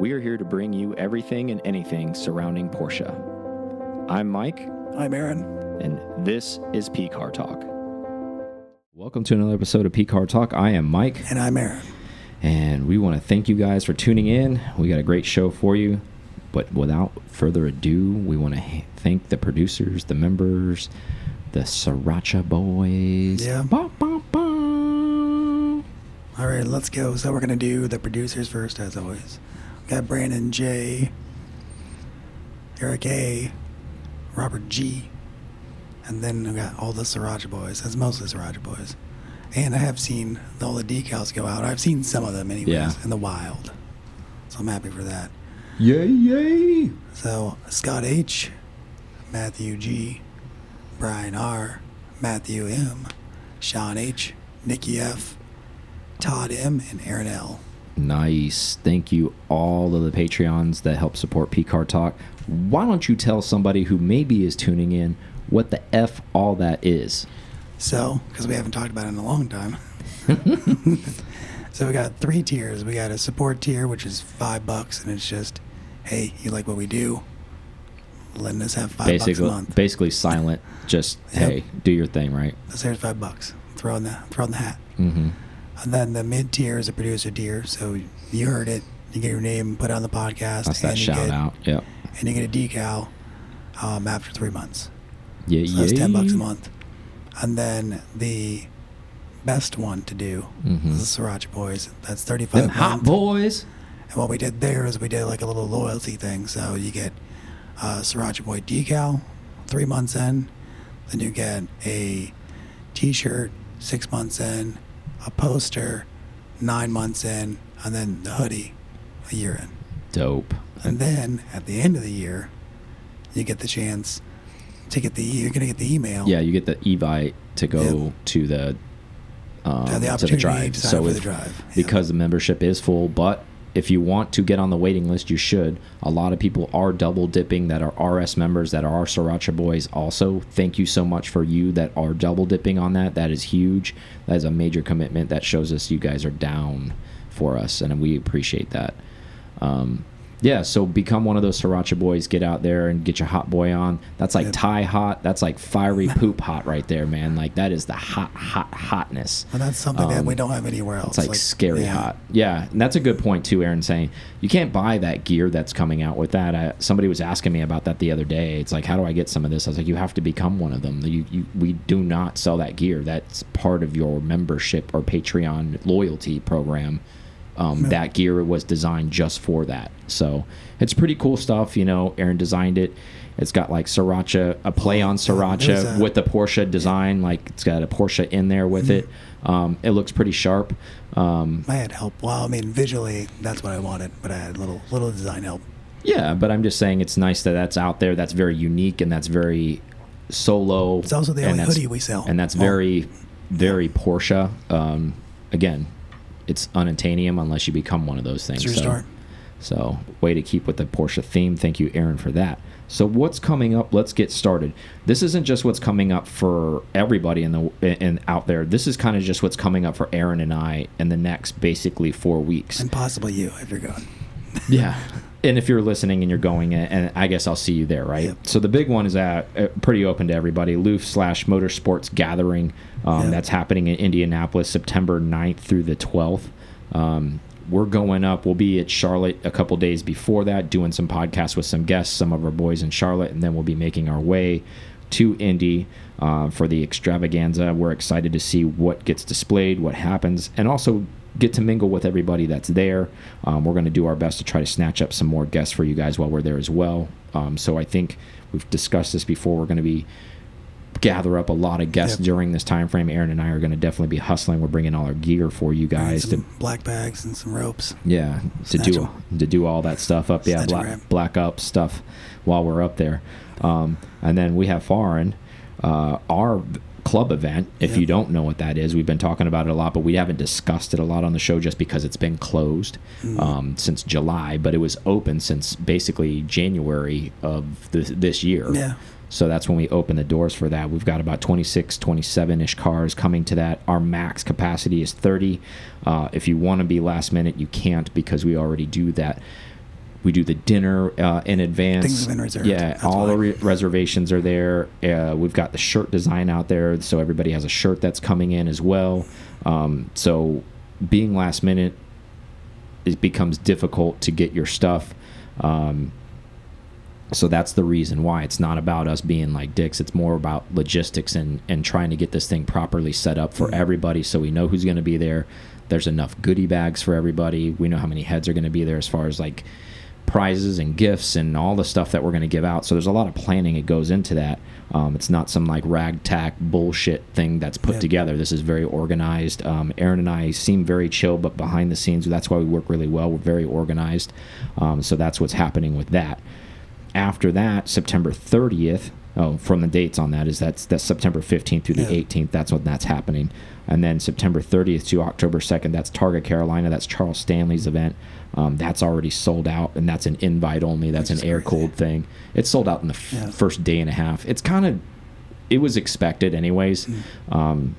We are here to bring you everything and anything surrounding Porsche. I'm Mike, I'm Aaron. and this is P Car Talk. Welcome to another episode of P Car Talk. I am Mike, And I'm Aaron. and we want to thank you guys for tuning in. We got a great show for you. But without further ado, we want to thank the producers, the members, the Sriracha Boys. Yeah. Ba, ba, ba. All right, let's go. So we're going to do the producers first, as always. Got Brandon J, Eric A, Robert G, and then we got all the Sriracha boys. That's mostly Sriracha boys. And I have seen all the decals go out. I've seen some of them, anyways, Yeah. in the wild. So I'm happy for that. Yay, yay. So Scott H, Matthew G, Brian R, Matthew M, Sean H, Nikki F, Todd M, and Aaron L. Nice. Thank you, all of the Patreons that help support P Car Talk. Why don't you tell somebody who maybe is tuning in what the F all that is? So, because we haven't talked about it in a long time. so we got three tiers. We got a support tier, which is five bucks, and it's just, hey, you like what we do? Letting us have five basically, bucks a month. basically silent. Just Yep. hey, do your thing, right? So there's five bucks. Throw in the throw in the hat. Mm-hmm. And then the mid tier is a producer tier. So you heard it. You get your name put on the podcast. That's that shout get, out. Yep. And you get a decal um, after three months. Yeah, So yeah. that's ten bucks a month. And then the best one to do Mhm. is the Sriracha Boys. That's thirty five. Them hot boys. And what we did there is we did like a little loyalty thing. So you get a Sriracha Boy decal three months in, then you get a T-shirt six months in, a poster nine months in, and then the hoodie a year in. Dope. And then at the end of the year, you get the chance to get the you're gonna get the email. Yeah, you get the Evite to go Yep. to the um, To have the to the drive. so if- the drive. Yeah. because the membership is full, but if you want to get on the waiting list, you should. A lot of people are double dipping that are RS members that are our Sriracha boys. Also, thank you so much for you that are double dipping on that. That is huge. That is a major commitment. That shows us you guys are down for us, and we appreciate that. Um, yeah, so become one of those Sriracha boys. Get out there and get your hot boy on. That's like Yep. Thai hot. That's like fiery poop hot right there, man. Like that is the hot, hot, hotness. and that's something that Um, we don't have anywhere else. It's like, scary yeah. hot. Yeah, and that's a good point too, Aaron. Saying you can't buy that gear that's coming out with that. I, somebody was asking me about that the other day. It's like, how do I get some of this? I was like, you have to become one of them. You, you, we do not sell that gear. That's part of your membership or Patreon loyalty program. Um, That gear was designed just for that. So it's pretty cool stuff. You know, Aaron designed it. It's got like sriracha, a play on there's sriracha with the Porsche design. Like it's got a Porsche in there with Mm-hmm. it. Um, it looks pretty sharp. Um, I had help. Well, I mean, visually, that's what I wanted, but I had little little design help. Yeah, but I'm just saying it's nice that that's out there. That's very unique and that's very solo. It's also the only hoodie we sell. and that's Well, very, very Porsche. Um, again, it's unattainium unless you become one of those things. True so, story. so, way to keep with the Porsche theme. Thank you, Aaron, for that. So, what's coming up? Let's get started. This isn't just what's coming up for everybody in the in out there. This is kind of just what's coming up for Aaron and I in the next basically four weeks. and possibly you if you're going. Yeah. And if you're listening and you're going, and I guess I'll see you there, right? Yep. So the big one is uh, pretty open to everybody. Loof slash Motorsports Gathering. Um, Yep. That's happening in Indianapolis, September 9th through the 12th. Um, we're going up. We'll be at Charlotte a couple days before that, doing some podcasts with some guests, some of our boys in Charlotte, and then we'll be making our way to Indy uh, for the extravaganza. We're excited to see what gets displayed, what happens, and also get to mingle with everybody that's there. Um, we're going to do our best to try to snatch up some more guests for you guys while we're there as well. Um, so I think we've discussed this before. We're going to be gather up a lot of guests Yep. during this time frame. Aaron and I are going to definitely be hustling. We're bringing all our gear for you guys to black bags and some ropes. yeah, to Snatch do 'em. to do all that stuff up. Yeah, black, black up stuff while we're up there. Um, and then we have foreign, uh, our club event. If Yep. you don't know what that is, we've been talking about it a lot, but we haven't discussed it a lot on the show just because it's been closed Mm. um, since July. But it was open since basically January of this, this year. Yeah. So that's when we open the doors for that. We've got about 26, 27 ish cars coming to that. Our max capacity is 30. Uh, if you want to be last minute, you can't because we already do that we do the dinner uh, in advance. Things have been reserved. Yeah, That's all the re reservations are there. Uh, we've got the shirt design out there, so everybody has a shirt that's coming in as well. Um, so being last minute, it becomes difficult to get your stuff. Um, so that's the reason why it's not about us being like dicks. It's more about logistics and and trying to get this thing properly set up for everybody, so we know who's going to be there. There's enough goodie bags for everybody. We know how many heads are going to be there as far as like prizes and gifts and all the stuff that we're going to give out. So there's a lot of planning that goes into that. Um, it's not some like ragtag bullshit thing that's put Yeah. together. This is very organized. Um, Aaron and I seem very chill, but behind the scenes, that's why we work really well. We're very organized. Um, so that's what's happening with that. After that, September 30th. Oh, from the dates on that is that's that's September 15th through the Yeah. 18th. That's when that's happening. And then September 30th to October 2nd, that's Targa Carolina. That's Charles Stanley's event. Um, that's already sold out, and that's an invite only. That's an air cooled thing. It's sold out in the Yeah. first day and a half. It's kind of, it was expected anyways. Mm. Um,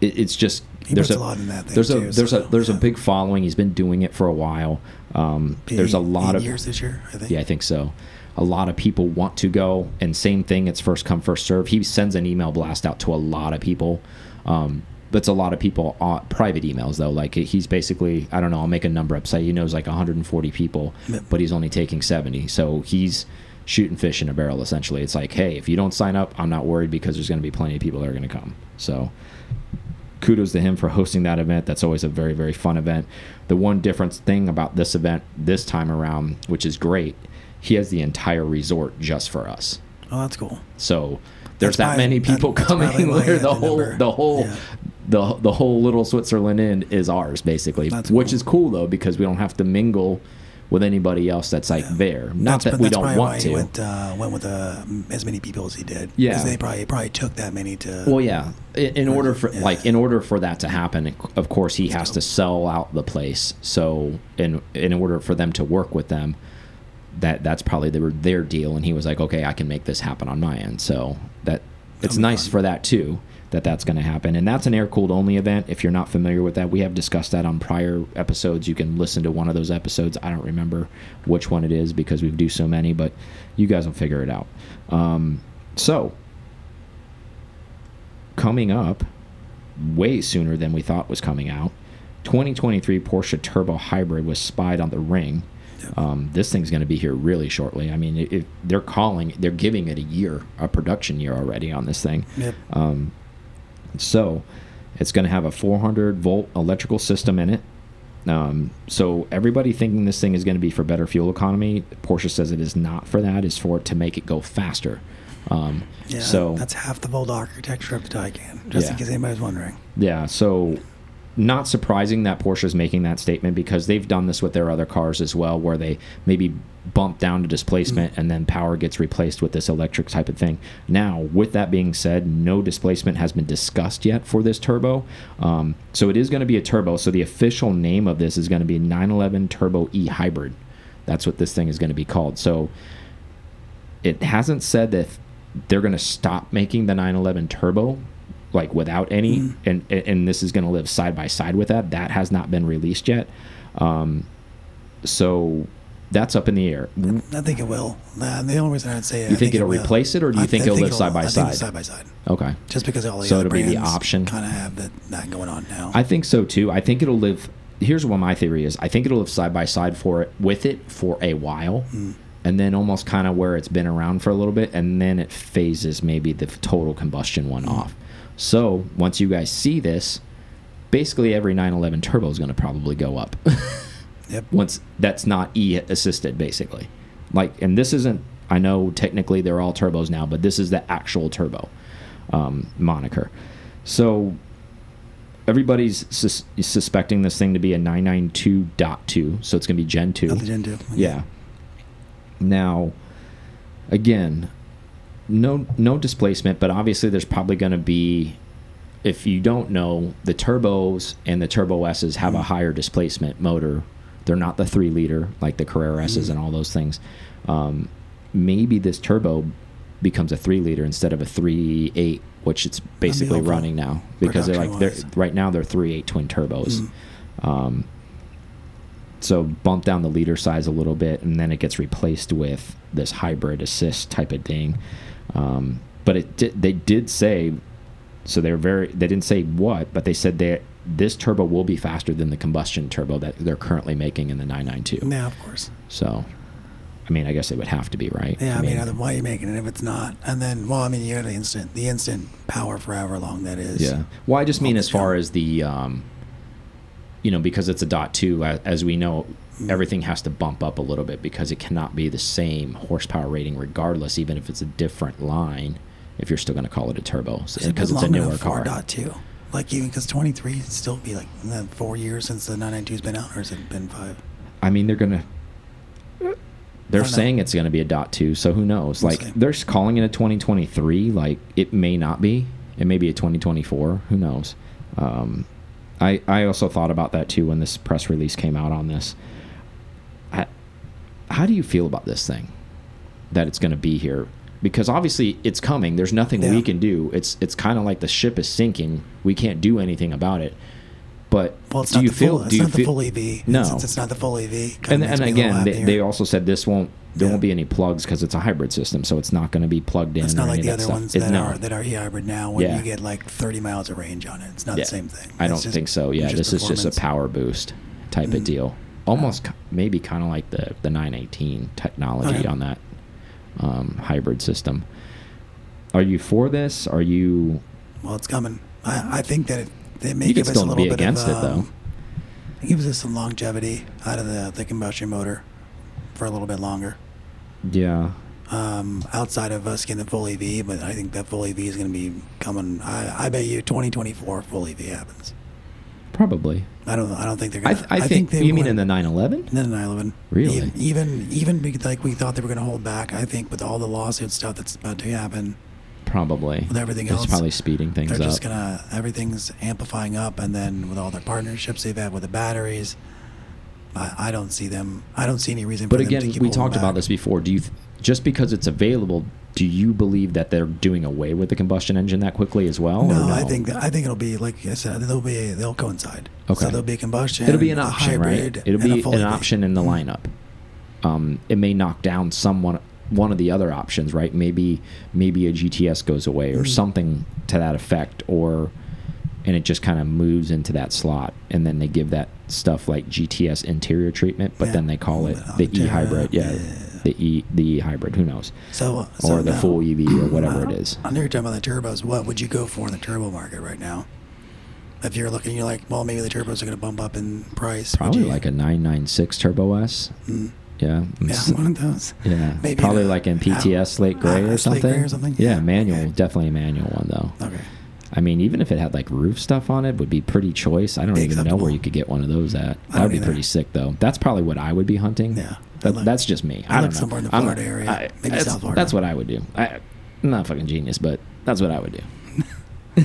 it, it's just He there's a, a lot in that thing, there's a too, there's so, a there's a big following. He's been doing it for a while. Um, there's a lot of years this year. I think. yeah, I think so. A lot of people want to go, and same thing. It's first come, first serve. He sends an email blast out to a lot of people. Um, but it's a lot of people uh, private emails though. Like he's basically, I don't know. I'll make a number up. Say he knows like 140 people, Yep. but he's only taking 70. So he's shooting fish in a barrel essentially. It's like, hey, if you don't sign up, I'm not worried because there's going to be plenty of people that are going to come. So kudos to him for hosting that event. That's always a very, very fun event. The one difference thing about this event this time around, which is great, he has the entire resort just for us. Oh, that's cool. So there's That's that probably- many people that's coming where the the whole the whole Yeah. the the whole little Switzerland Inn is ours basically, That's which cool. is cool though because we don't have to mingle with anybody else that's like there. Not That's- that we don't want to. Went, uh, went with uh, as many people as he did. Yeah. Because they probably probably took that many to. Well, yeah. In, in order for Yeah. like in order for that to happen, of course, he has to sell out the place. So in in order for them to work with them, that that's probably their their deal. And he was like, okay, I can make this happen on my end. So that it's That'll nice for that too. That that's going to happen, and that's an air cooled only event. If you're not familiar with that, we have discussed that on prior episodes. You can listen to one of those episodes. I don't remember which one it is because we've do so many, but you guys will figure it out. Um, so coming up way sooner than we thought was coming out. 2023 Porsche Turbo Hybrid was spied on the ring. Um, this thing's going to be here really shortly. I mean, it, it, they're calling, they're giving it a year, a production year already on this thing. Yep. Um, so it's going to have a 400 volt electrical system in it. Um, so everybody thinking this thing is going to be for better fuel economy, Porsche says it is not for that. Is for it to make it go faster. Um, Yeah. so that's half the Volt architecture of the Taycan. Just Yeah. in case anybody's wondering. Yeah, so not surprising that Porsche is making that statement because they've done this with their other cars as well, where they maybe bump down to displacement and then power gets replaced with this electric type of thing. Now, with that being said, no displacement has been discussed yet for this turbo. Um, so it is going to be a turbo. So the official name of this is going to be 911 Turbo E Hybrid. That's what this thing is going to be called. So it hasn't said that they're going to stop making the 911 turbo like without any Mm. and and this is going to live side by side with that that has not been released yet um so that's up in the air I think it will. Uh, the only reason I'd say it, You I think it it'll will. replace it, or do you I- think it'll live side by I think side? side by side. okay Just because all the So other it'll be the option? kind of have that, that going on now. i think so too i think it'll live here's what my theory is i think it'll live side by side for it with it for a while Mm. And then almost kind of where it's been around for a little bit and then it phases maybe the total combustion one off. So once you guys see this basically every 911 turbo is going to probably go up. Yep. once that's not e assisted basically. Like and this isn't i know technically they're all turbos now but this is the actual turbo um, moniker. So everybody's sus suspecting this thing to be a 992.2 so it's going to be gen 2 the Gen 2. yeah now again no no displacement but obviously there's probably going to be if you don't know the turbos and the turbo s's have a higher displacement motor. They're not the three liter like the carrera s's and all those things. Um, maybe this turbo becomes a three liter instead of a three eight which it's basically running now because they're like they're right now they're three eight twin turbos. Mm. um, so bump down the leader size a little bit, and then it gets replaced with this hybrid assist type of thing. Um, but it did, they did say, so they're very they didn't say what, but they said that this turbo will be faster than the combustion turbo that they're currently making in the 992. Yeah, of course. So, I mean, I guess it would have to be right. Yeah, I, mean, why are you making it if it's not? And then, well, I mean, you got the instant, the instant power for however long that is. Yeah. Well, I just mean as far as the, um, you know, because it's a dot two, as, we know, mm. everything has to bump up a little bit because it cannot be the same horsepower rating regardless, even if it's a different line. If you're still going to call it a turbo, because it's a newer car. Dot two. Like even because 23 still be like four years since the 992's been out, or has it been five? I mean, they're gonna. They're saying know. it's going to be a dot two, so who knows? We'll like see. they're calling it a 2023. Like it may not be. It may be a 2024. Who knows? Um, I I also thought about that too when this press release came out on this. I, how do you feel about this thing? That it's going to be here because obviously it's coming. There's nothing yeah. we can do. It's it's kind of like the ship is sinking. We can't do anything about it. But well, it's do not you the feel? Full, do it's you not the full EV. No, Since it's not the full EV. And, and again, they, they, also said this won't. There yeah. won't be any plugs because it's a hybrid system, so it's not going to be plugged in. It's not like the other ones that no. are that are e-hybrid now. When yeah. you get like 30 miles of range on it, it's not yeah. the same thing. I don't think so. Yeah, this is just a power boost type mm. of deal. Almost maybe kind of like the the 918 technology okay. on that um, hybrid system. Are you for this? Are you? Well, it's coming. I, I think that it, it may you give us a little be bit against of, it though. Um, it gives us some longevity out of the, the combustion motor for a little bit longer. Yeah. Um, outside of us getting the full EV, but I think that full EV is going to be coming. I, I bet you 2024 full EV happens. Probably. I don't. I don't think they're. Gonna, I, th I, think, you mean in the 911? In the 911. Really? Even, even even like we thought they were going to hold back. I think with all the lawsuit stuff that's about to happen, Probably. With everything it's else. probably speeding things they're up. just gonna everything's amplifying up, and then with all their partnerships they've had with the batteries, I, I don't see them. I don't see any reason. But again, we talked about this before. Do you just because it's available? Do you believe that they're doing away with the combustion engine that quickly as well? No, no? I think I think it'll be like I said. They'll be they'll coincide. Okay. So there'll be combustion. It'll be an option, right? It'll be an option in the lineup. Um, it may knock down someone one of the other options, right? Maybe maybe a GTS goes away or mm. something to that effect, or and it just kind of moves into that slot, and then they give that stuff like GTS interior treatment, but yeah. then they call it the E hybrid, yeah, yeah, the E the E hybrid. Who knows? So, so or the full EV or whatever it is. I know you're talking about the turbos. What would you go for in the turbo market right now? If you're looking, you're like, well, maybe the turbos are going to bump up in price. Probably like a 996 Turbo S. Mm. Yeah. Yeah, one of those. Yeah. Maybe probably like in PTS Slate Gray uh, or something. Gray or something. Yeah, yeah manual. Okay. Definitely a manual one though. Okay. I mean, even if it had like roof stuff on it, would be pretty choice. I don't even know where you could get one of those at. That would be either. pretty sick though. That's probably what I would be hunting. Yeah. That, look, that's just me. I, I don't know. somewhere in the Florida I'm, area. I, Maybe South Florida. That's what I would do. I, am not fucking genius, but that's what I would do.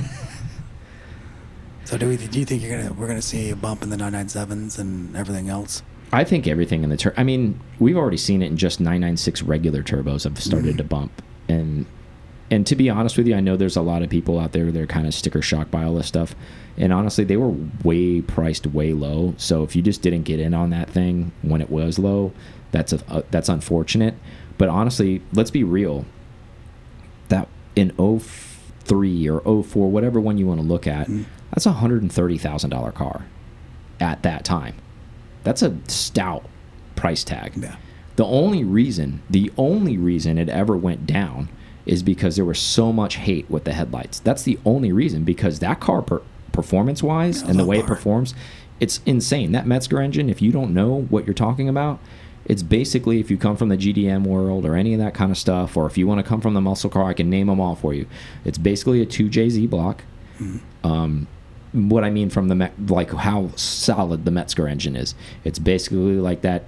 so do we? Do you think you're gonna we're gonna see a bump in the 997s and everything else? I think everything in the tur I mean, we've already seen it in just 996 regular turbos have started mm -hmm. to bump. And and to be honest with you, I know there's a lot of people out there that are kind of sticker shocked by all this stuff. And honestly, they were way priced way low. So if you just didn't get in on that thing when it was low, that's a, uh, that's unfortunate. But honestly, let's be real. That in 03 or 04, whatever one you want to look at, mm. that's a $130,000 car at that time. That's a stout price tag. Yeah. The only reason, the only reason it ever went down is because there was so much hate with the headlights. That's the only reason because that car per performance wise and the way car. it performs, it's insane. That Mezger engine, if you don't know what you're talking about, it's basically if you come from the JDM world or any of that kind of stuff, or if you want to come from the muscle car, I can name them all for you. It's basically a 2JZ block. Mm -hmm. um, what I mean from the Met, like how solid the Mezger engine is. It's basically like that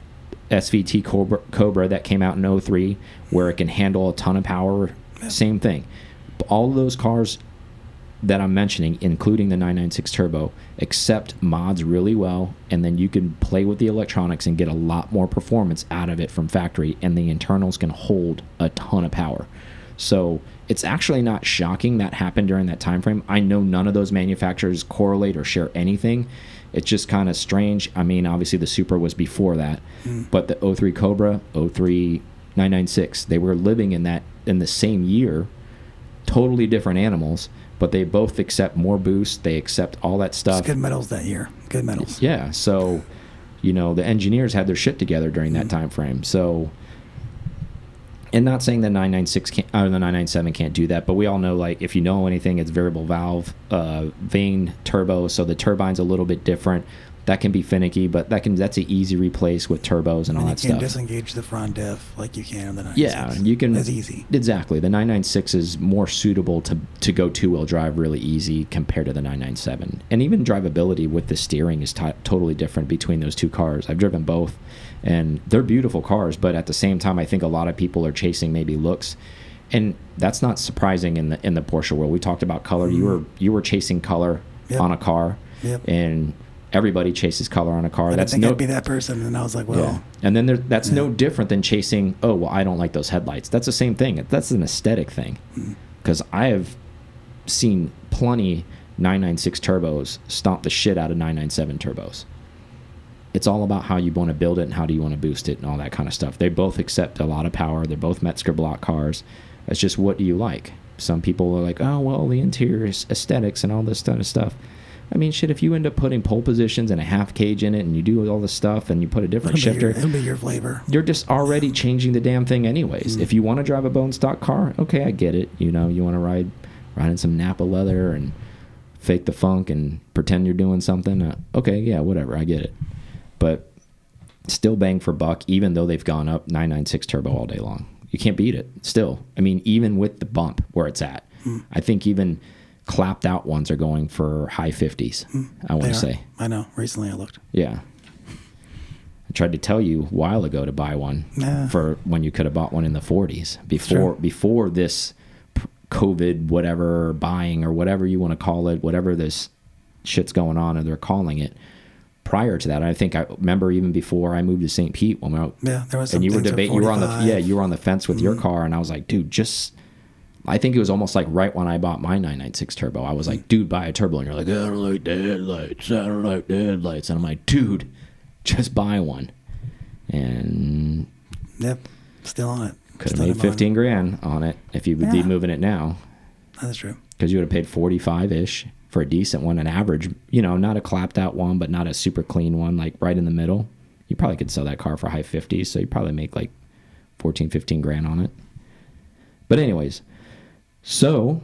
SVT Cobra, Cobra that came out in 03 where it can handle a ton of power. Same thing. All of those cars that I'm mentioning, including the 996 Turbo, accept mods really well, and then you can play with the electronics and get a lot more performance out of it from factory, and the internals can hold a ton of power. So it's actually not shocking that happened during that time frame. I know none of those manufacturers correlate or share anything. It's just kind of strange. I mean, obviously the Supra was before that, Mm. but the 03 Cobra, 03 996, they were living in that in the same year, totally different animals, but they both accept more boost. They accept all that stuff. good metals that year. Good metals. Yeah, so you know the engineers had their shit together during that Mhm. time frame. So, and not saying the 996 can't, or the 997 can't do that, but we all know like if you know anything, it's variable valve, uh, vane turbo, so the turbine's a little bit different. That can be finicky, but that can that's an easy replace with turbos and all And you that stuff. disengage the front diff like you can on the 96. Yeah, you can. That's easy. Exactly. The 996 is more suitable to to go two wheel drive really easy compared to the 997. And even drivability with the steering is to totally different between those two cars. I've driven both, and they're beautiful cars. But at the same time, I think a lot of people are chasing maybe looks, and that's not surprising in the in the Porsche world. We talked about color. You were you were chasing color Yep. on a car, Yep. and everybody chases color on a car. I that's think no I'd be that person, and I was like, well, yeah. And then there, that's no different than chasing, oh, well, I don't like those headlights. That's the same thing. That's an aesthetic thing. Mm. Because I have seen plenty 996 turbos stomp the shit out of 997 turbos. It's all about how you want to build it and how do you want to boost it and all that kind of stuff. They both accept a lot of power. They're both Mezger block cars. It's just what do you like? Some people are like, oh, well, the interior is aesthetics and all this kind of stuff. I mean, shit, if you end up putting pole positions and a half cage in it and you do all this stuff and you put a different it'll shifter, your, it'll be your flavor. you're just already changing the damn thing anyways. Mm. If you want to drive a bone stock car, okay, I get it. You know, you want to ride ride in some Napa leather and fake the funk and pretend you're doing something. Uh, okay, yeah, whatever, I get it. But still bang for buck, even though they've gone up 996 turbo all day long. You can't beat it. Still, I mean, even with the bump where it's at, Hmm. I think even clapped out ones are going for high 50s. I want to say. I know. Recently I looked. Yeah. I tried to tell you a while ago to buy one Nah. for when you could have bought one in the 40s before before this COVID whatever buying or whatever you want to call it, whatever this shit's going on and they're calling it. Prior to that, I think I remember even before I moved to St. Pete when we were, Yeah, there was and you were debating. You were on the yeah, you were on the fence with your mm-hmm. car, and I was like, dude, just. I think it was almost like right when I bought my 996 turbo. I was like, mm-hmm. dude, buy a turbo, and you're like, I don't like the headlights. I don't like the headlights, and I'm like, dude, just buy one. And Yep. Still on it. could have made 15. 15 grand on it if you would be moving it now, That's true. because you would have paid 45 ish for a decent one, an average, you know, not a clapped out one, but not a super clean one, like right in the middle. You probably could sell that car for high 50s, so you probably make like 14, 15 grand on it. But, anyways, so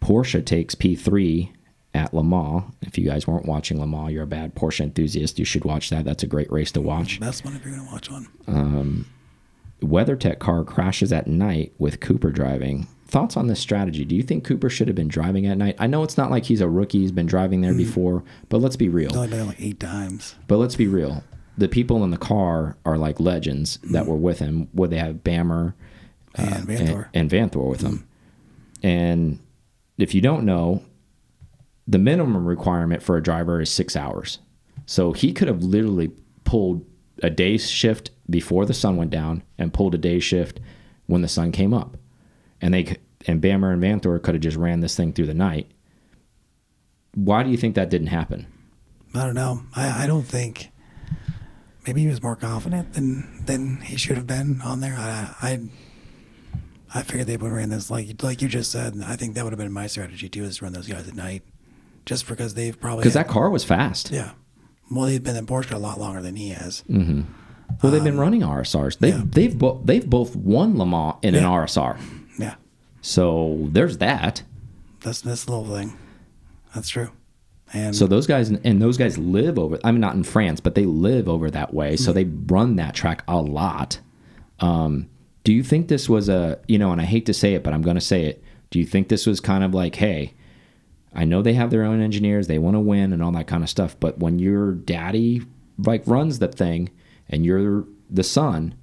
Porsche takes P3 at Le Mans. If you guys weren't watching Le Mans, you're a bad Porsche enthusiast. You should watch that. That's a great race to watch. Best one if you're gonna watch one. Um, WeatherTech car crashes at night with Cooper driving. Thoughts on this strategy? Do you think Cooper should have been driving at night? I know it's not like he's a rookie; he's been driving there hmm. before. But let's be real. only been like eight times. But let's be real. The people in the car are like legends hmm. that were with him. Would they have Bamber uh, And uh, Vanthoor. and, and Vanthoor with them? Hmm. And if you don't know, the minimum requirement for a driver is six hours. So he could have literally pulled a day shift before the sun went down and pulled a day shift when the sun came up. And they and Bamber and Vanthoor could have just ran this thing through the night. Why do you think that didn't happen? I don't know. I, I don't think. Maybe he was more confident than than he should have been on there. I I, I figured they would have ran this like like you just said. I think that would have been my strategy too, is to run those guys at night, just because they've probably Because that car was fast. yeah. Well, they've been in Porsche a lot longer than he has. Mm-hmm. Well, they've been um, running RSRs. They've yeah. they've bo they've both won Le Mans in an RSR. So there's that. that's this little thing. That's true. And So those guys and those guys live over. I mean, not in France, but they live over that way. So they run that track a lot. Um, do you think this was a you know? And I hate to say it, but I'm going to say it. Do you think this was kind of like, hey, I know they have their own engineers, they want to win and all that kind of stuff, but when your daddy like runs the thing and you're the son,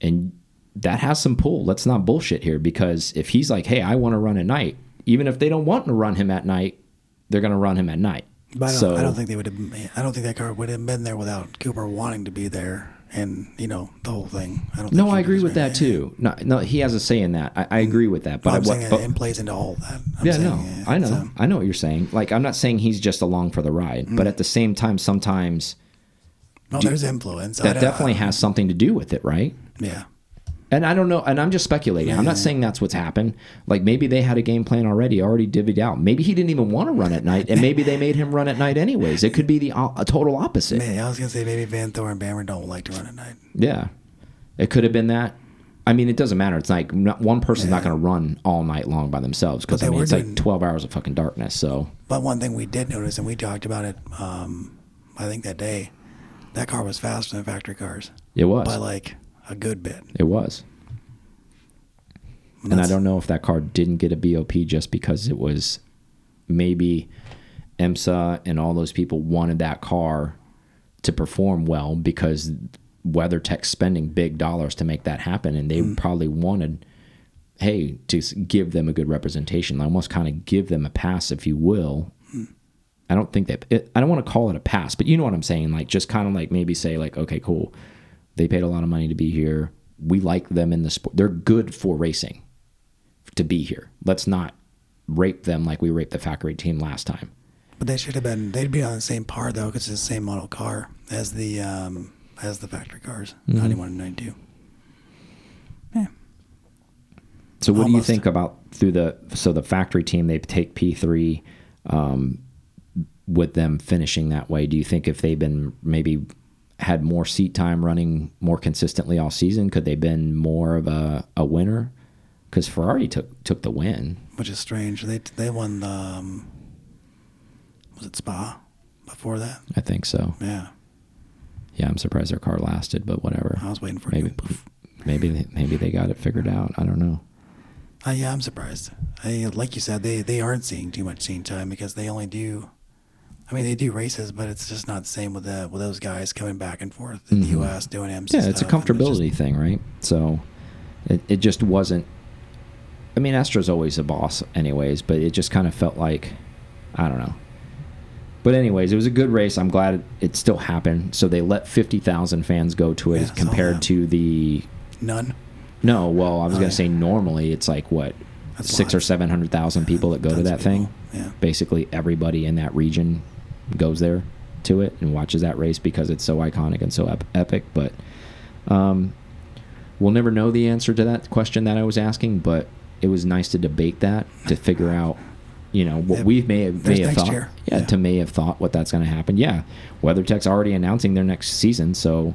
and that has some pull. Let's not bullshit here because if he's like, hey, I want to run at night, even if they don't want to run him at night, they're going to run him at night. But I don't, so I don't think they would have. I don't think that car would have been there without Cooper wanting to be there and you know the whole thing. I don't. No, I agree with that too. No, no, he has a say in that. I, I agree with that. But I'm I, saying what, but, it plays into all that. I'm yeah, saying, no, yeah, I know, so- I know what you're saying. Like, I'm not saying he's just along for the ride, Mm. but at the same time, sometimes no, there's influence. That definitely has something to do with it, right? Yeah. And I don't know, and I'm just speculating. I'm not saying that's what's happened. Like maybe they had a game plan already, already divvied out. Maybe he didn't even want to run at night, and maybe they made him run at night anyways. It could be the total opposite. Man, I was gonna say maybe Vanthoor and Bamber don't like to run at night. Yeah, it could have been that. I mean, it doesn't matter. It's like not, one person's not going to run all night long by themselves because I mean it's like 12 hours of fucking darkness. So But one thing we did notice, and we talked about it, um, I think that day, that car was faster than factory cars it was. by like a good bit. It was. And I don't know if that car didn't get a BOP just because it was maybe IMSA and all those people wanted that car to perform well because WeatherTech's spending big dollars to make that happen. And they mm-hmm. probably wanted, hey, to give them a good representation, almost kind of give them a pass, if you will. Mm. I don't think that it, I don't want to call it a pass, but you know what I'm saying. Like just kind of like maybe say like, okay, cool. They paid a lot of money to be here. We like them in the sport. They're good for racing to be here. Let's not rape them like we raped the factory team last time. But they should have been. They'd be on the same par though, because it's the same model car as the um, as the factory cars, Mm-hmm. 91 and 92. Yeah. So what do you think about through the so the factory team they take P three um, with them finishing that way? Do you think if they've been maybe had more seat time running more consistently all season, could they have been more of a, a winner? Because Ferrari took took the win. Which is strange. They they won the um, was it Spa before that? I think so. Yeah. Yeah, I'm surprised their car lasted, but whatever. I was waiting for Maybe maybe they- maybe they got it figured out. I don't know. Uh, yeah, I'm surprised. I, like you said, they, they aren't seeing too much scene time because they only do. I mean, they do races, but it's just not the same with the with those guys coming back and forth in the U.S. doing MC. Mm-hmm. Yeah, it's a stuff, and just- comfortability thing, right? So it, it just wasn't. I mean, Estre's always a boss, anyways, but it just kind of felt like, I don't know. But anyways, it was a good race. I'm glad it, still happened. So they let 50,000 fans go to it Yeah, compared to the. none. No, well, I was Oh, gonna yeah. say normally it's like what That's six or seven hundred thousand people that go to that thing. yeah. Basically, everybody in that region goes there to it and watches that race because it's so iconic and so ep epic. But um, we'll never know the answer to that question that I was asking. But it was nice to debate that to figure out, you know, what we may have may have thought. Yeah, Yeah. to may have thought what that's going to happen. Yeah, WeatherTech's already announcing their next season, so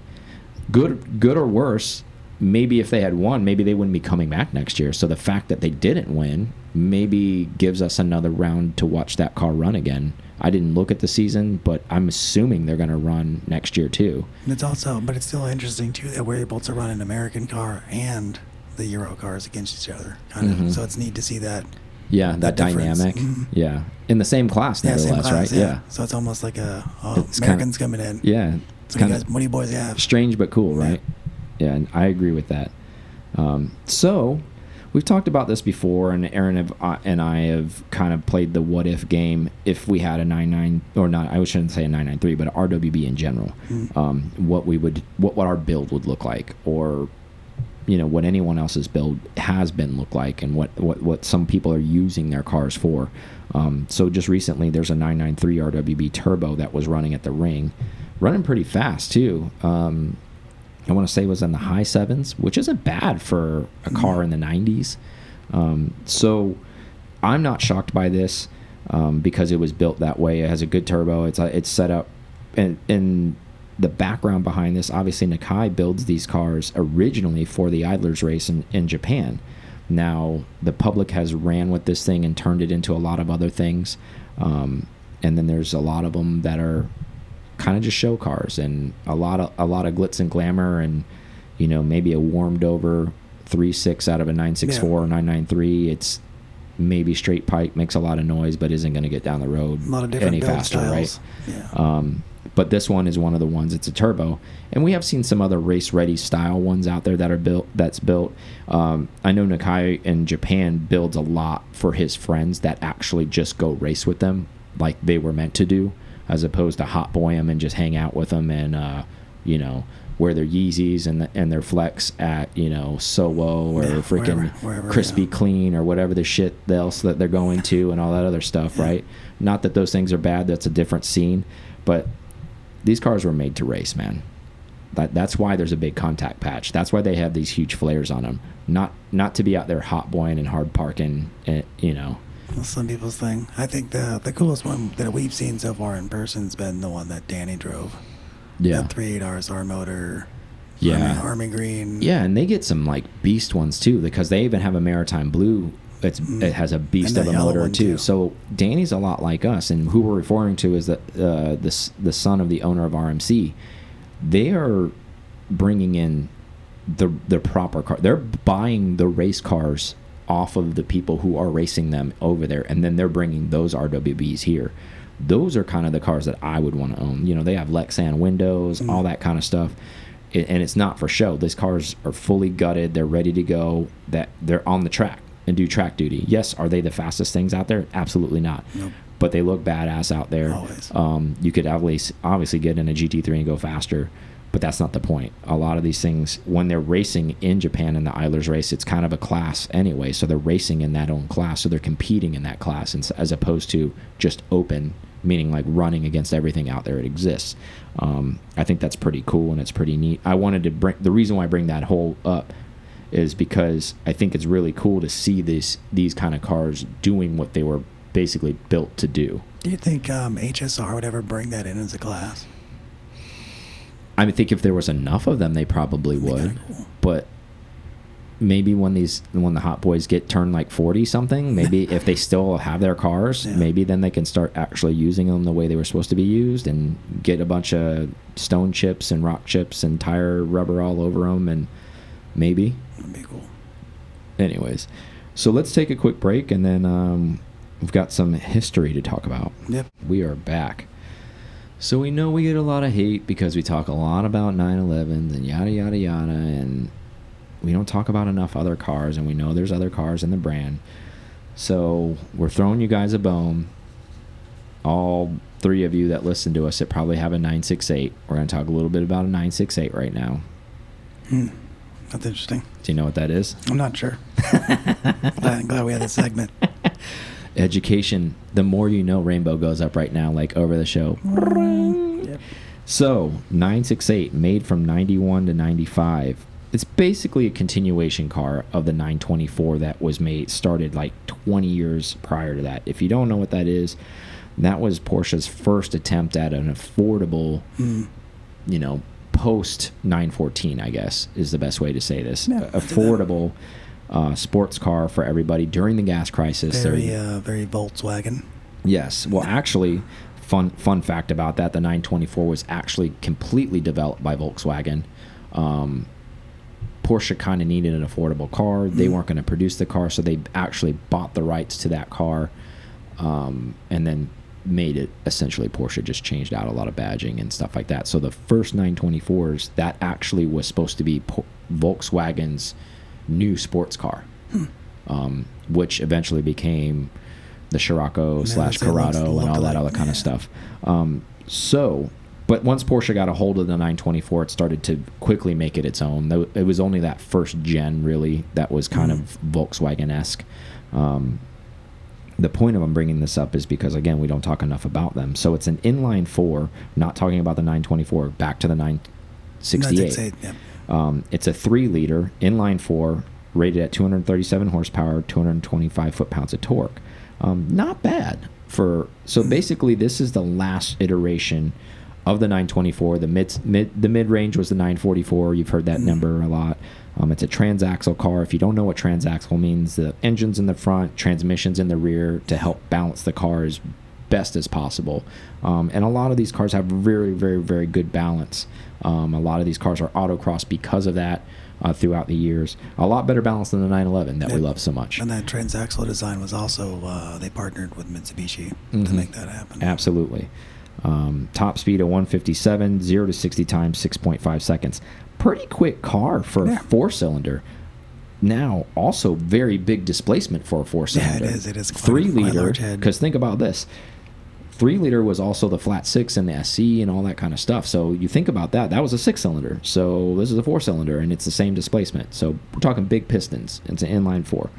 good, good or worse. Maybe if they had won, maybe they wouldn't be coming back next year. So the fact that they didn't win maybe gives us another round to watch that car run again. I didn't look at the season, but I'm assuming they're going to run next year too. And it's also, but it's still interesting too that we're able to run an American car and the Euro cars against each other. Kind of. Mhm. So it's neat to see that. Yeah, that, That dynamic. Mhm. Yeah, in the same class, Yeah, same class, right? Yeah, So it's almost like a oh, It's kinda- Americans coming in. yeah. It's kind of what do you boys have? strange but cool, right? Yeah, and I agree with that. Um, so we've talked about this before, and Aaron have, uh, and I have kind of played the what if game. If we had a nine nine or not, I shouldn't say a nine nine three, but a RWB in general, Mm. um, what we would, what what our build would look like, or you know what anyone else's build has been look like, and what what what some people are using their cars for. Um, so just recently, there's a 993 RWB turbo that was running at the ring, running pretty fast too. Um, I want to say it was in the high sevens, which isn't bad for a car in the 90s. Um, so I'm not shocked by this um, because it was built that way. It has a good turbo. It's uh, it's set up, and and the background behind this, obviously Nakai builds these cars originally for the Idlers race in, in Japan. Now the public has ran with this thing and turned it into a lot of other things, um, and then there's a lot of them that are kind of just show cars and a lot of a lot of glitz and glamour and you know maybe a warmed over three six out of a nine six four or nine nine three. It's maybe straight pipe makes a lot of noise but isn't going to get down the road A lot of any faster, styles. right? Yeah. Um, but this one is one of the ones. It's a turbo, and we have seen some other race ready style ones out there that are built. That's built. Um, I know Nakai in Japan builds a lot for his friends that actually just go race with them, like they were meant to do, as opposed to hot boy them and just hang out with them and uh, you know wear their Yeezys and the, and their flex at you know Sowo or Yeah, freaking wherever- wherever, Crispy yeah. Clean or whatever the shit else that they're going to and all that other stuff, right? Not that those things are bad. That's a different scene, but these cars were made to race, man. That that's why there's a big contact patch. That's why they have these huge flares on them. Not not to be out there hot boying and hard parking, eh, you know. Some people's thing. I think the the coolest one that we've seen so far in person's been the one that Danny drove. Yeah. That 3.8 RSR motor. Yeah. Army, Army Green. Yeah, and they get some like beast ones too because they even have a maritime blue. It's it has a beast Mm. And of a motor too. too. So Danny's a lot like us, and who we're referring to is that uh, the the son of the owner of RMC. They are bringing in the the proper car. They're buying the race cars off of the people who are racing them over there, and then they're bringing those RWBs here. Those are kind of the cars that I would want to own. You know, they have Lexan windows, all that kind of stuff it, and it's not for show. These cars are fully gutted. They're ready to go. That they're on the track and do track duty. Yes, are they the fastest things out there? Absolutely not. Nope. But they look badass out there. Always. Um, you could obviously obviously get in a GT3 and go faster, but that's not the point. A lot of these things, when they're racing in Japan in the Idlers race, it's kind of a class anyway. So they're racing in that own class. So they're competing in that class, as opposed to just open, meaning like running against everything out there it exists. Um, I think that's pretty cool and it's pretty neat. I wanted to bring the reason why I bring that whole up is because I think it's really cool to see this these kind of cars doing what they were basically built to do. Do you think um, HSR would ever bring that in as a class? I think if there was enough of them, they probably would. cool. But maybe when these when the hot boys get turned like forty something, maybe if they still have their cars, Yeah. maybe then they can start actually using them the way they were supposed to be used and get a bunch of stone chips and rock chips and tire rubber all over them and maybe. That'd be cool. Anyways, so let's take a quick break and then um, we've got some history to talk about. Yep. We are back. So we know we get a lot of hate because we talk a lot about 911s and yada yada yada and we don't talk about enough other cars and we know there's other cars in the brand. So we're throwing you guys a bone. All three of you that listen to us that probably have a 968. We're going to talk a little bit about a 968 right now. Hmm. That's interesting. Do you know what that is? I'm not sure. I'm glad we had this segment. Education. The more you know, Rainbow goes up right now, like over the show. Yep. So, 968, made from 91 to 95. It's basically a continuation car of the 924 that was made, started like 20 years prior to that. If you don't know what that is, that was Porsche's first attempt at an affordable, Hmm. you know, post 914, I guess, is the best way to say this. Yeah, I do that. affordable uh, sports car for everybody during the gas crisis. Very, uh, very Volkswagen. Yes. Well, actually, fun fun fact about that: the 924 was actually completely developed by Volkswagen. Um, Porsche kind of needed an affordable car. They Mm. weren't going to produce the car, so they actually bought the rights to that car, um, and then made it essentially Porsche. Just changed out a lot of badging and stuff like that. So the first 924s that actually was supposed to be Po- Volkswagen's new sports car, Hmm. um, which eventually became the Scirocco Yeah, slash Corrado and all that other kind yeah. of stuff. Um, so, but once Porsche got a hold of the 924, it started to quickly make it its own. It was only that first gen really that was kind Mhm. of Volkswagen esque. Um, the point of I'm bringing this up is because again we don't talk enough about them. So it's an inline four, not talking about the 924. Back to the 968. 968, yep. Um, it's a three liter inline four, rated at 237 horsepower, 225 foot pounds of torque. Um, not bad for. So basically, this is the last iteration of the 924. The mid mid the mid range was the 944. You've heard that number a lot. Um, it's a transaxle car. If you don't know what transaxle means, the engines in the front, transmissions in the rear to help balance the car as best as possible. Um, and a lot of these cars have very, very, very good balance. Um, a lot of these cars are autocross because of that uh, throughout the years. A lot better balance than the 911 that we love so much. And that transaxle design was also, uh, they partnered with Mitsubishi to Mhm. make that happen. Absolutely. Um, top speed of 157, 0 to 60 times 6.5 seconds. Pretty quick car for Yeah. a four cylinder. Now, also very big displacement for a four cylinder. is. It is quite- three quite, liter. Because think about this three liter was also the flat six and the SC and all that kind of stuff. So you think about that. That was a six cylinder. So this is a four cylinder and it's the same displacement. So we're talking big pistons. It's an inline four.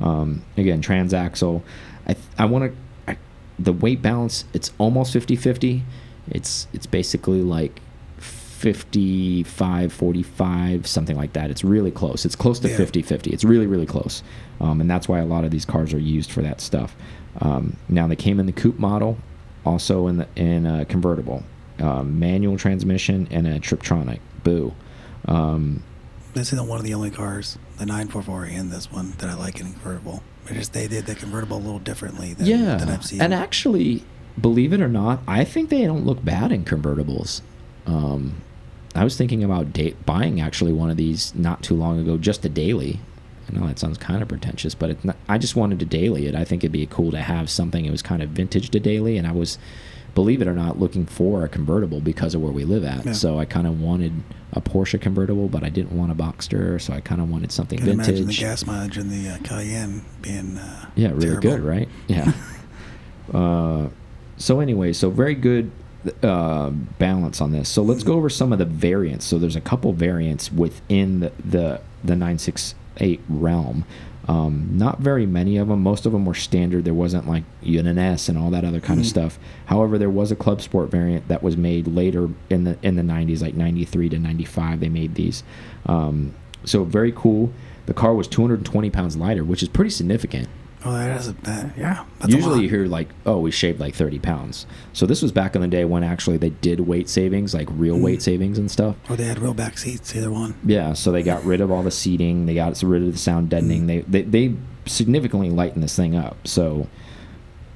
Um, again, transaxle. I I want to the weight balance. It's almost 50 50. It's it's basically like 55 45 something like that it's really close it's close to Yeah. 50 50 it's really really close um, and that's why a lot of these cars are used for that stuff um, now they came in the coupe model also in the in a convertible um, manual transmission and a triptronic. Boo. Um, This isn't one of the only cars, the 944 and this one, that I like in convertible. It's just they did the convertible a little differently than, yeah. than I've seen. and actually believe it or not i think they don't look bad in convertibles. Um, i was thinking about buying actually one of these not too long ago just a daily i know that sounds kind of pretentious but i just wanted to daily it i think it'd be cool to have something that was kind of vintage to daily and i was believe it or not looking for a convertible because of where we live at Yeah. so i kind of wanted a porsche convertible but i didn't want a boxster so i kind of wanted something vintage. can imagine the vintage gas mileage in the uh, Cayenne being uh, yeah, really terrible. good, right? Yeah. uh, so anyway, so very good uh, balance on this. So let's go over some of the variants. So there's a couple variants within the the, the 968 realm. Um, not very many of them. Most of them were standard. There wasn't like an S and all that other kind of Mhm. stuff. However, there was a Club Sport variant that was made later in the in the 90s, like 93 to 95. They made these. Um, so very cool. The car was 220 pounds lighter, which is pretty significant. Oh, that is a that, yeah. Usually you hear like, oh, we shaved like 30 pounds. So this was back in the day when actually they did weight savings, like real Mm. weight savings and stuff. Or they had real back seats, either one. Yeah, so they got rid of all the seating, they got rid of the sound deadening. Mm. They, they they significantly lightened this thing up. So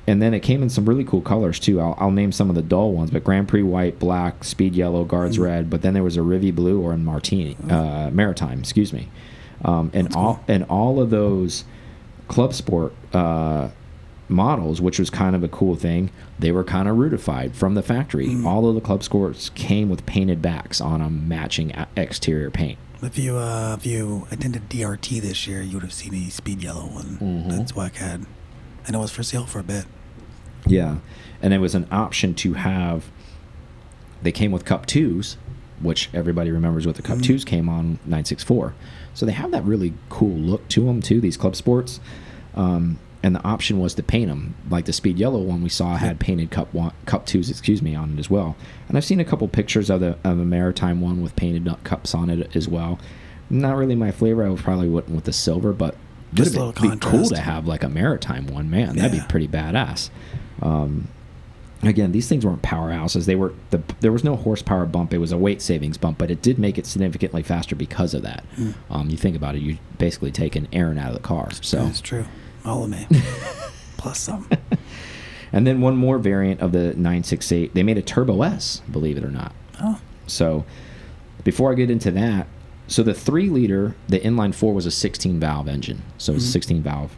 and then it came in some really cool colors too. I'll, I'll name some of the dull ones, but Grand Prix white, black, Speed yellow, Guards Mm. red. But then there was a Rivi blue or a Martini, uh, Maritime, excuse me. Um, and That's all cool. and all of those Club Sport uh, models, which was kind of a cool thing, they were kind of rutified from the factory. Mm. All of the Club Sports came with painted backs on them, matching exterior paint. If you uh, if you attended DRT this year, you would have seen a speed yellow one. Mhm. That's I had, and it was for sale for a bit. Yeah, and it was an option to have. They came with Cup twos, which everybody remembers what the Cup Mhm. twos came on 964. So they have that really cool look to them too. These Club Sports, um, and the option was to paint them. Like the Speed Yellow one we saw had painted Cup one, Cup twos, excuse me, on it as well. And I've seen a couple pictures of the of a Maritime one with painted cups on it as well. Not really my flavor. I would probably wouldn't with the silver, but a little be cool to have like a Maritime one. Man, that'd be pretty badass. Um, again, these things weren't powerhouses. They were the there was no horsepower bump. It was a weight savings bump, but it did make it significantly faster because of that. Mm. Um, you think about it, you basically taking Aaron out of the car. So, That's true. All of me, plus some. and then one more variant of the 968, they made a Turbo S, believe it or not. Oh, So, before I get into that, so the three liter, the inline four was a 16 valve engine, so it was Mhm. 16 valve.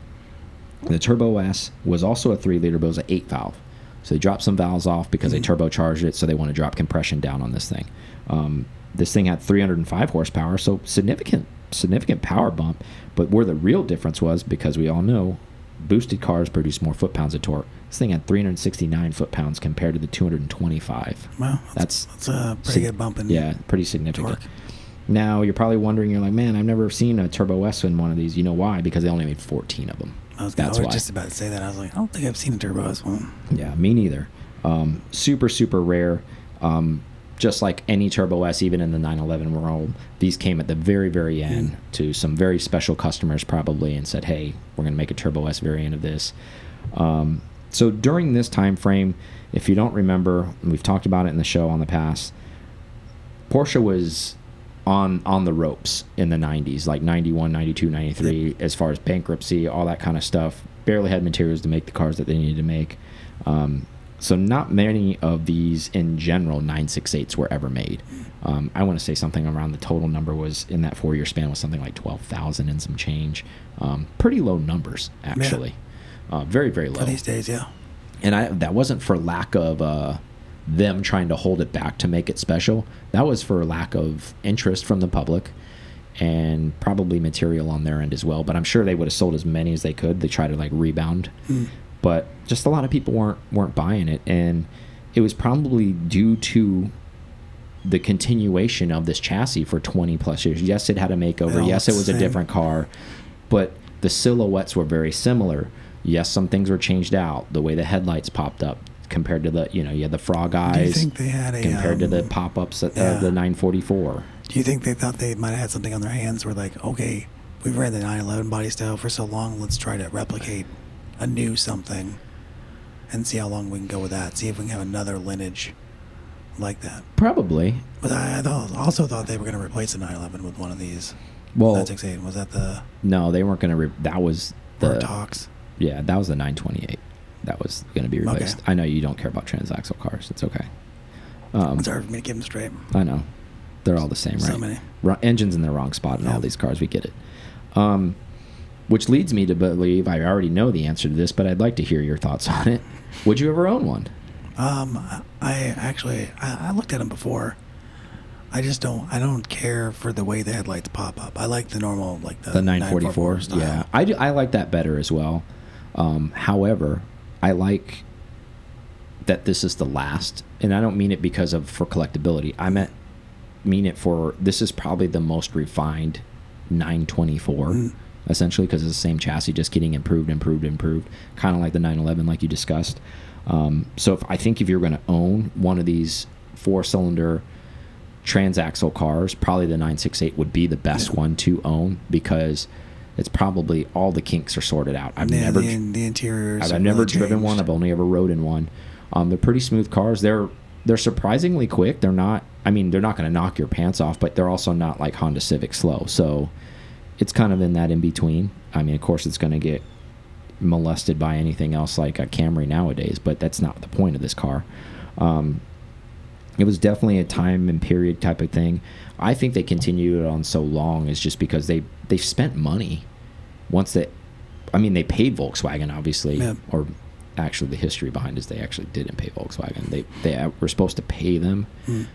The Turbo S was also a three liter, but it was an eight valve. So they dropped some valves off because Mhm. they turbocharged it, so they want to drop compression down on this thing. Um, this thing had 305 horsepower, so significant, significant power bump. But where the real difference was, because we all know, boosted cars produce more foot pounds of torque. This thing had 369 foot pounds compared to the 225. well, That's that's a pretty good bump in Yeah, pretty significant. torque. Now you're probably wondering, you're like, man, I've never seen a Turbo S in one of these. You know why? Because they only made 14 of them. I was, That's I was why. just about to say that. I was like, I don't think I've seen a Turbo S one. Yeah, me neither. Um, super, super rare. Um, just like any Turbo S, even in the 911 world, these came at the very, very end to some very special customers probably and said, hey, we're going to make a Turbo S variant of this. Um, so during this time frame, if you don't remember, and we've talked about it in the show on the past, Porsche was on on the ropes in the 90s like 91 92 93 as far as bankruptcy all that kind of stuff. Barely had materials to make the cars that they needed to make. Um, so not many of these in general 968s were ever made. Um, i want to say something around the total number was in that four year span was something like 12000 and some change. Um, pretty low numbers actually. Uh, very very low. For these days, yeah. and I that wasn't for lack of uh, them trying to hold it back to make it special. That was for lack of interest from the public and probably material on their end as well. But I'm sure they would have sold as many as they could. They try to like rebound. Mm. but just a lot of people weren't weren't buying it, and it was probably due to the continuation of this chassis for 20 plus years. Yes, it had a makeover. Yes, it was a different car, but the silhouettes were very similar. Yes, some things were changed out. The way the headlights popped up compared to the, you know, you had the frog eyes. Do you think they had a compared to the um, pop-ups of yeah. the 944. Do you think they thought they might have had something on their hands where like, okay, we've ran the 911 body style for so long, let's try to replicate a new something and see how long we can go with that. See if we can have another lineage like that. Probably. But I, I thought, also thought they were going to replace the 911 with one of these. Well, 968. Was that the no, they weren't going to. That was the talks? yeah, that was the 928. That was going to be Okay. replaced. I know you don't care about transaxle cars. It's okay. Um, It's hard for me to keep them straight. I know. They're all the same, right? So many. Ru- engines in the wrong spot in Yeah. all these cars. We get it. Um, which leads me to believe I already know the answer to this, but I'd like to hear your thoughts on it. Would you ever own one? Um, I actually I, I looked at them before. I just don't I don't care for the way the headlights pop up. I like the normal like the, The 944. style. Yeah, I, do, I like that better as well. Um, however, I like that this is the last, and I don't mean it because of for collectability. I meant mean it for this is probably the most refined 924 Mm. essentially because it's the same chassis just getting improved improved improved kind of like the 911 like you discussed um, so if i think if you're going to own one of these four cylinder transaxle cars probably the 968 would be the best Yeah. one to own because it's probably all the kinks are sorted out i've Yeah, never the, the interiors. I've, I've never really driven one. I've only ever rode in one. Um, they're pretty smooth cars. They're they're surprisingly quick. They're not. I mean, they're not going to knock your pants off, but they're also not like Honda Civic slow. So it's kind of in that in between. I mean, of course, it's going to get molested by anything else like a Camry nowadays, but that's not the point of this car. Um, it was definitely a time and period type of thing. I think they continued it on so long is just because they they spent money once they I mean they paid Volkswagen obviously Yeah. or actually the history behind is they actually didn't pay Volkswagen. They they were supposed to pay them Mm.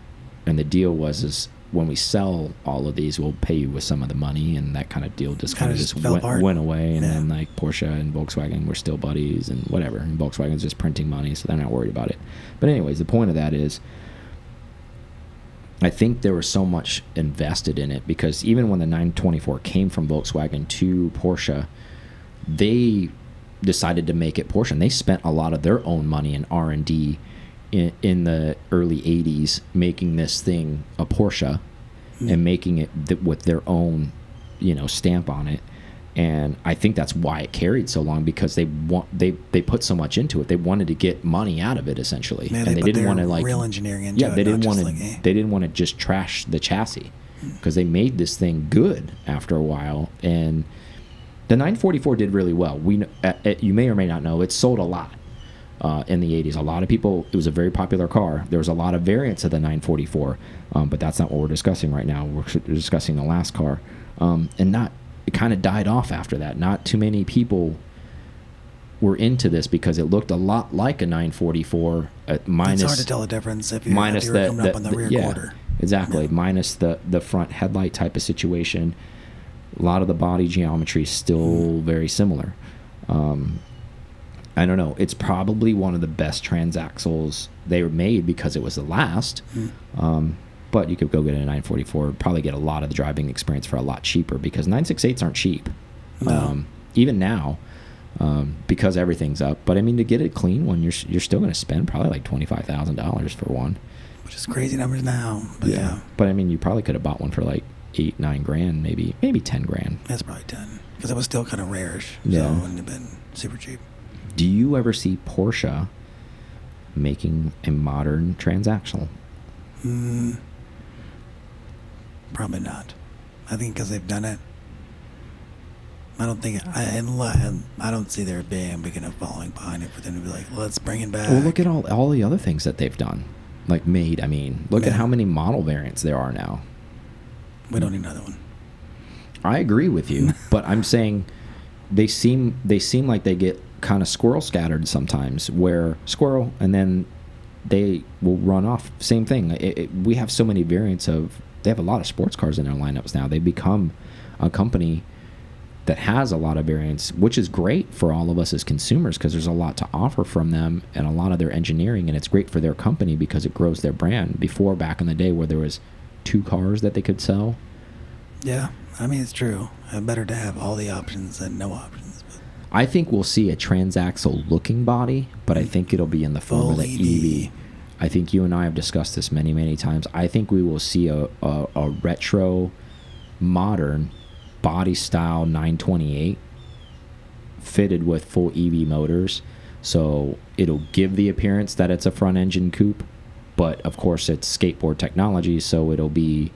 and the deal was is when we sell all of these we'll pay you with some of the money and that kind of deal just kind Kinda just just went, went away and Yeah. then like Porsche and Volkswagen were still buddies and whatever and Volkswagen's just printing money so they're not worried about it. But anyways, the point of that is I think there was so much invested in it because even when the 924 came from Volkswagen to Porsche, they decided to make it Porsche, and they spent a lot of their own money in R and D in, in the early 80s making this thing a Porsche Hmm. and making it th with their own, you know, stamp on it. And I think that's why it carried so long because they want they they put so much into it. They wanted to get money out of it essentially, Yeah, and they they didn't want to like real engineering into yeah, it, they didn't want to. like, eh. They didn't want to just trash the chassis because they made this thing good after a while. And the 944 did really well. We uh, uh, you may or may not know it sold a lot uh, in the 80s. A lot of people. It was a very popular car. There was a lot of variants of the 944, um, but that's not what we're discussing right now. We're discussing the last car, um, and not. It kind of died off after that. Not too many people were into this because it looked a lot like a 944 uh, minus it's hard to tell the difference if you're, minus if the, you're coming the, up on the, the- rear yeah, quarter. exactly Yeah. minus the the front headlight type of situation a lot of the body geometry is still Mm. very similar um, i don't know it's probably one of the best transaxles they were made because it was the last Mm. um, but you could go get a 944 probably get a lot of the driving experience for a lot cheaper because 968s aren't cheap No. um, even now um, because everything's up but i mean to get a clean one you're, you're still going to spend probably like $25000 for one Which is crazy numbers now. But yeah, But I mean, you probably could have bought one for like eight, nine grand, maybe, maybe ten grand. that's probably 10. Because it was still kind of rareish. Yeah. So it wouldn't have been super cheap. Do you ever see Porsche making a modern transactional? Mm, probably not. I think because they've done it. I don't think I unless, I don't see there being a big enough following behind it for them to be like, let's bring it back. Well, look at all all the other things that they've done, like made. I mean, look at how many model variants there are now. We don't need another one. I agree with you, but I'm saying they seem they seem like they get kind of squirrel scattered sometimes, where squirrel and then they will run off. Same thing. It, it, we have so many variants of. They have a lot of sports cars in their lineups now. They've become a company that has a lot of variants, which is great for all of us as consumers because there's a lot to offer from them and a lot of their engineering, and it's great for their company because it grows their brand. Before, back in the day, where there was two cars that they could sell. Yeah, I mean it's true. Uh, better to have all the options than no options. I think we'll see a transaxle looking body, but I think it'll be in the form Full of the EV. I think you and I have discussed this many, many times. I think we will see a, a, a retro, modern body style 928 fitted with full EV motors. So it'll give the appearance that it's a front engine coupe, but of course it's skateboard technology, so it'll be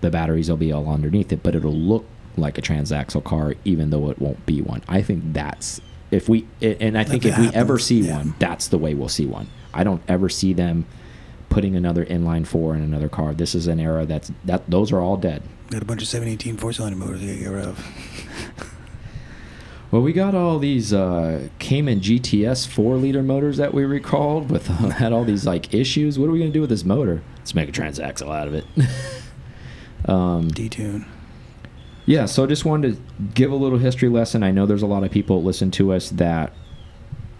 the batteries will be all underneath it, but it'll look like a transaxle car, even though it won't be one. I think that's if we and I think if we ever see yeah. one, that's the way we'll see one. I don't ever see them putting another inline four in another car. This is an era that's that those are all dead. got a bunch of 718 four cylinder motors to get rid of. Well, we got all these uh, Cayman GTS four liter motors that we recalled, with uh, had all these like issues. What are we gonna do with this motor? Let's make a transaxle out of it. um, Detune. yeah, so I just wanted to give a little history lesson. I know there's a lot of people listen to us that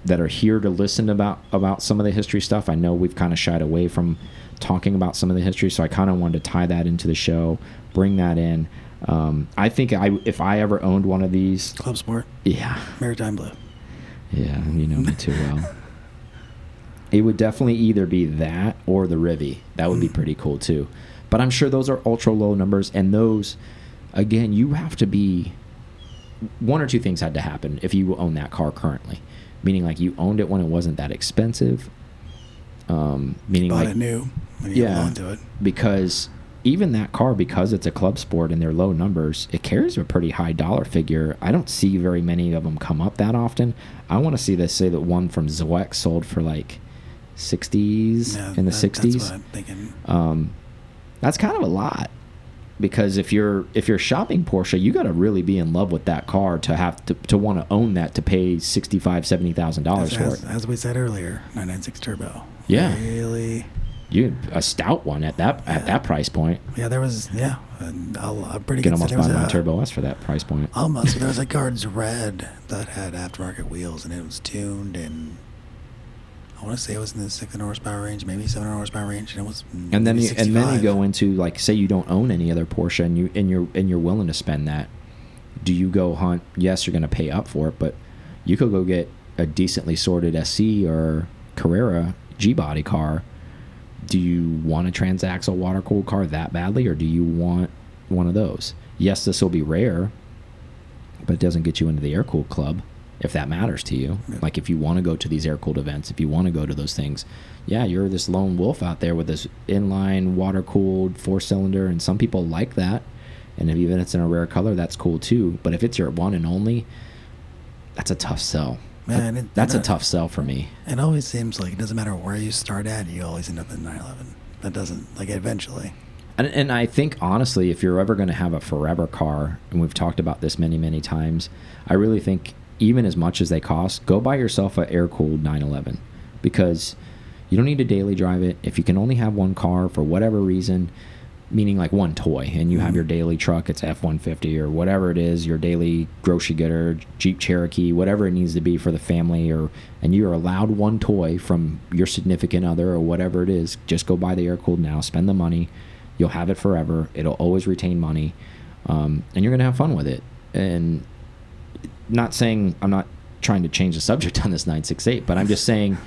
that are here to listen about about some of the history stuff. I know we've kind of shied away from talking about some of the history, so I kind of wanted to tie that into the show, bring that in. Um, I think I if I ever owned one of these, Club Sport. yeah, Maritime Blue. yeah, you know me too well. It would definitely either be that or the Rivi. That would be pretty cool too. But I'm sure those are ultra low numbers, and those, again, you have to be. One or two things had to happen if you own that car currently, meaning like you owned it when it wasn't that expensive. Um, meaning Bought like it new. Yeah. it. because even that car, because it's a club sport and they're low numbers, it carries a pretty high dollar figure. I don't see very many of them come up that often. I want to see this say that one from Zweck sold for like 60s Yeah, in the that- 60s. That's what I'm thinking. Um, that's kind of a lot because if you're if you're shopping Porsche, you got to really be in love with that car to have to to want to own that to pay sixty five seventy thousand dollars for as, it. as we said earlier, 996 Turbo. Yeah. Really? You a stout one at that at that price point. Yeah, there was, yeah, a, a pretty You can good almost buy my a- Turbo S for that price point. Almost. there was a Guards Red that had aftermarket wheels and it was tuned and I want to say it was in the 600 horsepower range, maybe 700 horsepower range, and it was. and then you, and then you go into like say you don't own any other Porsche and you and you're and you're willing to spend that. Do you go hunt? Yes, you're going to pay up for it, but you could go get a decently sorted SC or Carrera G body car. Do you want a transaxle water cooled car that badly, or do you want one of those? Yes, this will be rare, but it doesn't get you into the air cooled club if that matters to you. Yeah. Like if you want to go to these air cooled events, if you want to go to those things, yeah, you're this lone wolf out there with this inline water cooled four cylinder, and some people like that. And if even it's in a rare color, that's cool too. But if it's your one and only, that's a tough sell. Man, That- it- that's a tough sell for me. It always seems like it doesn't matter where you start at, you always end up in 911. That doesn't, like, eventually. And, and I think honestly, if you're ever going to have a forever car, and we've talked about this many, many times, I really think even as much as they cost, go buy yourself a air cooled 911 because you don't need to daily drive it. If you can only have one car for whatever reason, meaning like one toy, and you have Mhm. your daily truck, it's F 150 or whatever it is, your daily grocery getter, Jeep Cherokee, whatever it needs to be for the family, or and you are allowed one toy from your significant other or whatever it is, just go buy the air cooled now, spend the money. You'll have it forever. It'll always retain money, um, and you're gonna have fun with it. And not saying I'm not trying to change the subject on this 968, but I'm just saying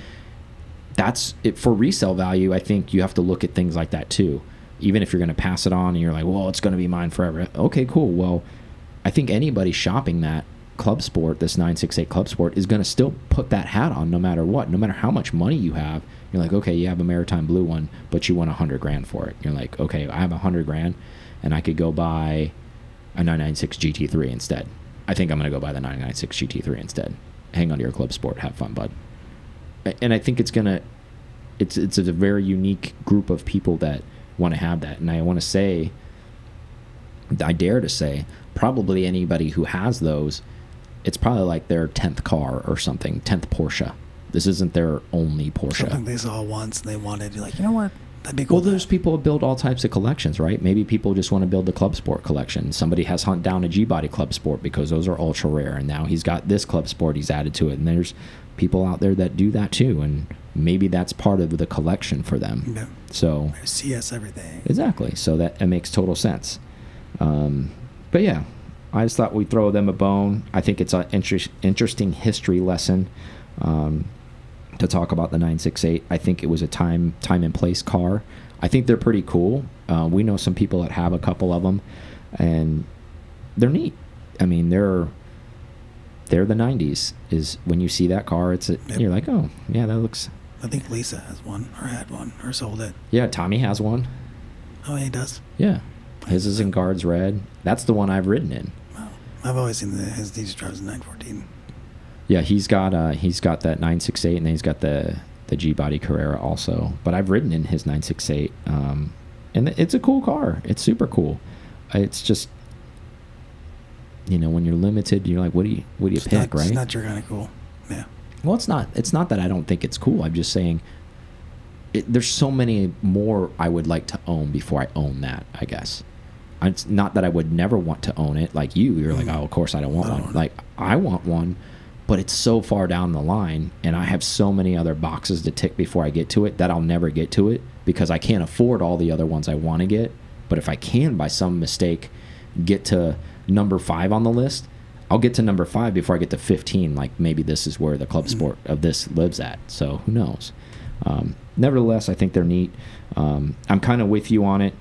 that's it for resale value. I think you have to look at things like that too. Even if you're going to pass it on and you're like, well, it's going to be mine forever. Okay, cool. Well, I think anybody shopping that club sport, this 968 club sport, is going to still put that hat on no matter what, no matter how much money you have. You're like, okay, you have a maritime blue one, but you want a hundred grand for it. You're like, okay, I have a hundred grand, and I could go buy a 996 GT3 instead. I think I'm going to go buy the 996 GT3 instead. Hang on to your club sport, have fun, bud. And I think it's gonna, it's it's a very unique group of people that want to have that. And I want to say, I dare to say, probably anybody who has those, it's probably like their tenth car or something, tenth Porsche. This isn't their only Porsche. Something they saw once and they wanted, you're like, you know what? That'd be cool. Well, there's people who build all types of collections, right? Maybe people just want to build the Club Sport collection. Somebody has hunt down a G Body Club Sport because those are ultra rare, and now he's got this Club Sport he's added to it. And there's people out there that do that too, and maybe that's part of the collection for them. Yeah. So CS everything. exactly, so that it makes total sense. Um, but yeah, I just thought we'd throw them a bone. I think it's an inter interesting history lesson. Um, to talk about the 968. I think it was a time time and place car. I think they're pretty cool. Uh, we know some people that have a couple of them, and they're neat. I mean, they're they're the 90s. Is when you see that car, it's a, Yep. you're like, oh yeah, that looks. I think Lisa has one, or had one, or sold it. Yeah, Tommy has one. Oh, he does. Yeah, his is in guards red. That's the one I've ridden in. Wow. I've always seen the, his these drives in 914. Yeah, he's got uh he's got that 968 and then he's got the the G body Carrera also. But I've ridden in his 968. Um and it's a cool car. It's super cool. It's just you know, when you're limited, you're like what do you what do you It's pick, not, right? It's not your kind of cool. Yeah. well, it's not it's not that I don't think it's cool. I'm just saying it, there's so many more I would like to own before I own that, I guess. It's not that I would never want to own it like you. You're like, Mhm. oh, of course I don't want I don't one. it. Like I want one, but it's so far down the line, and I have so many other boxes to tick before I get to it that I'll never get to it because I can't afford all the other ones I want to get. But if I can, by some mistake, get to number five on the list, I'll get to number five before I get to 15. Like maybe this is where the club sport of this lives at. So who knows? Um, nevertheless, I think they're neat. Um, I'm kind of with you on it.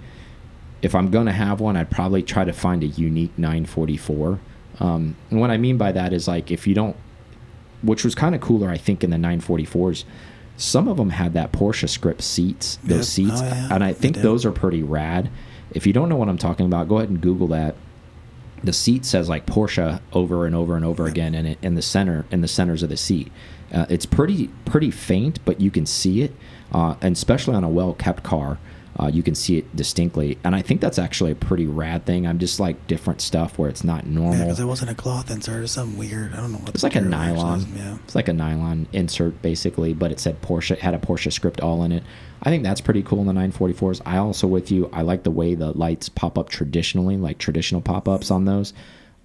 If I'm going to have one, I'd probably try to find a unique 944. Um, and what I mean by that is like if you don't, which was kind of cooler, I think, in the 944s. Some of them had that Porsche script seats, those Yep. seats, Oh, yeah. and I think those are pretty rad. If you don't know what I'm talking about, go ahead and Google that the seat says like Porsche over and over and over again in it in the center in the centers of the seat. Uh, it's pretty pretty faint, but you can see it, uh, and especially on a well kept car, uh, you can see it distinctly. And I think that's actually a pretty rad thing. I'm just like different stuff where it's not Yeah, normal. because it wasn't a cloth insert. It's something weird. I don't know what. it's like a nylon. is. Yeah. It's like a nylon insert basically, but it said Porsche it had a Porsche script all in it. I think that's pretty cool in the 944s. I also with you. I like the way the lights pop up traditionally, like traditional pop ups on those.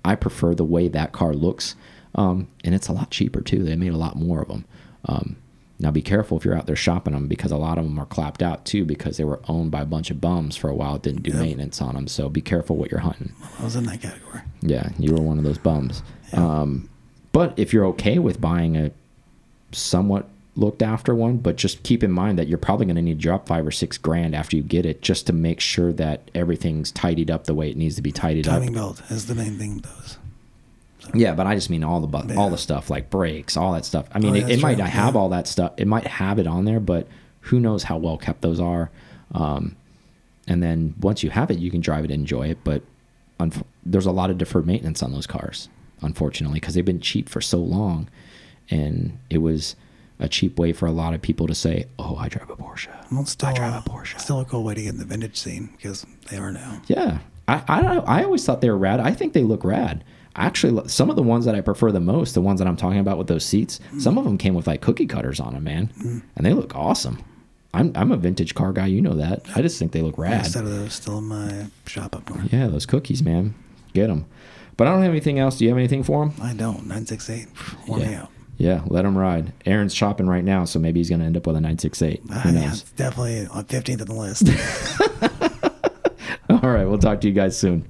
I prefer the way that car looks, um, and it's a lot cheaper too. They made a lot more of them. Um, now be careful if you're out there shopping them because a lot of them are clapped out too because they were owned by a bunch of bums for a while. Didn't do Yep. maintenance on them, so be careful what you're hunting. I was in that category. Yeah, you were one of those bums. Yeah. Um, but if you're okay with buying a somewhat looked after one, but just keep in mind that you're probably going to need to drop five or six grand after you get it just to make sure that everything's tidied up the way it needs to be tidied Timing up. belt is the main thing those. Yeah, but I just mean all the bu- all the stuff like brakes, all that stuff. I mean, Oh, it, yeah, it that's might not have Yeah. all that stuff. It might have it on there, but who knows how well kept those are. Um, and then once you have it, you can drive it and enjoy it. But there's a lot of deferred maintenance on those cars, unfortunately, because they've been cheap for so long, and it was a cheap way for a lot of people to say, "Oh, I drive a Porsche." Well, still, I drive a Porsche. Still a cool way to get in the vintage scene because they are now. Yeah, I I, don't know. I always thought they were rad. I think they look rad. Actually, some of the ones that I prefer the most, the ones that I'm talking about with those seats, some of them came with like cookie cutters on them, man, and they look awesome. I'm I'm a vintage car guy, you know that. I just think they look rad. set of those still in my shop up north. Yeah, those cookies, man, get them. But I don't have anything else. Do you have anything for them? I don't. 968. Warm me Yeah. out. Yeah, let him ride. Aaron's shopping right now, so maybe he's going to end up with a 968. Ah, Who knows? definitely on 15th on the list. All right, we'll talk to you guys soon.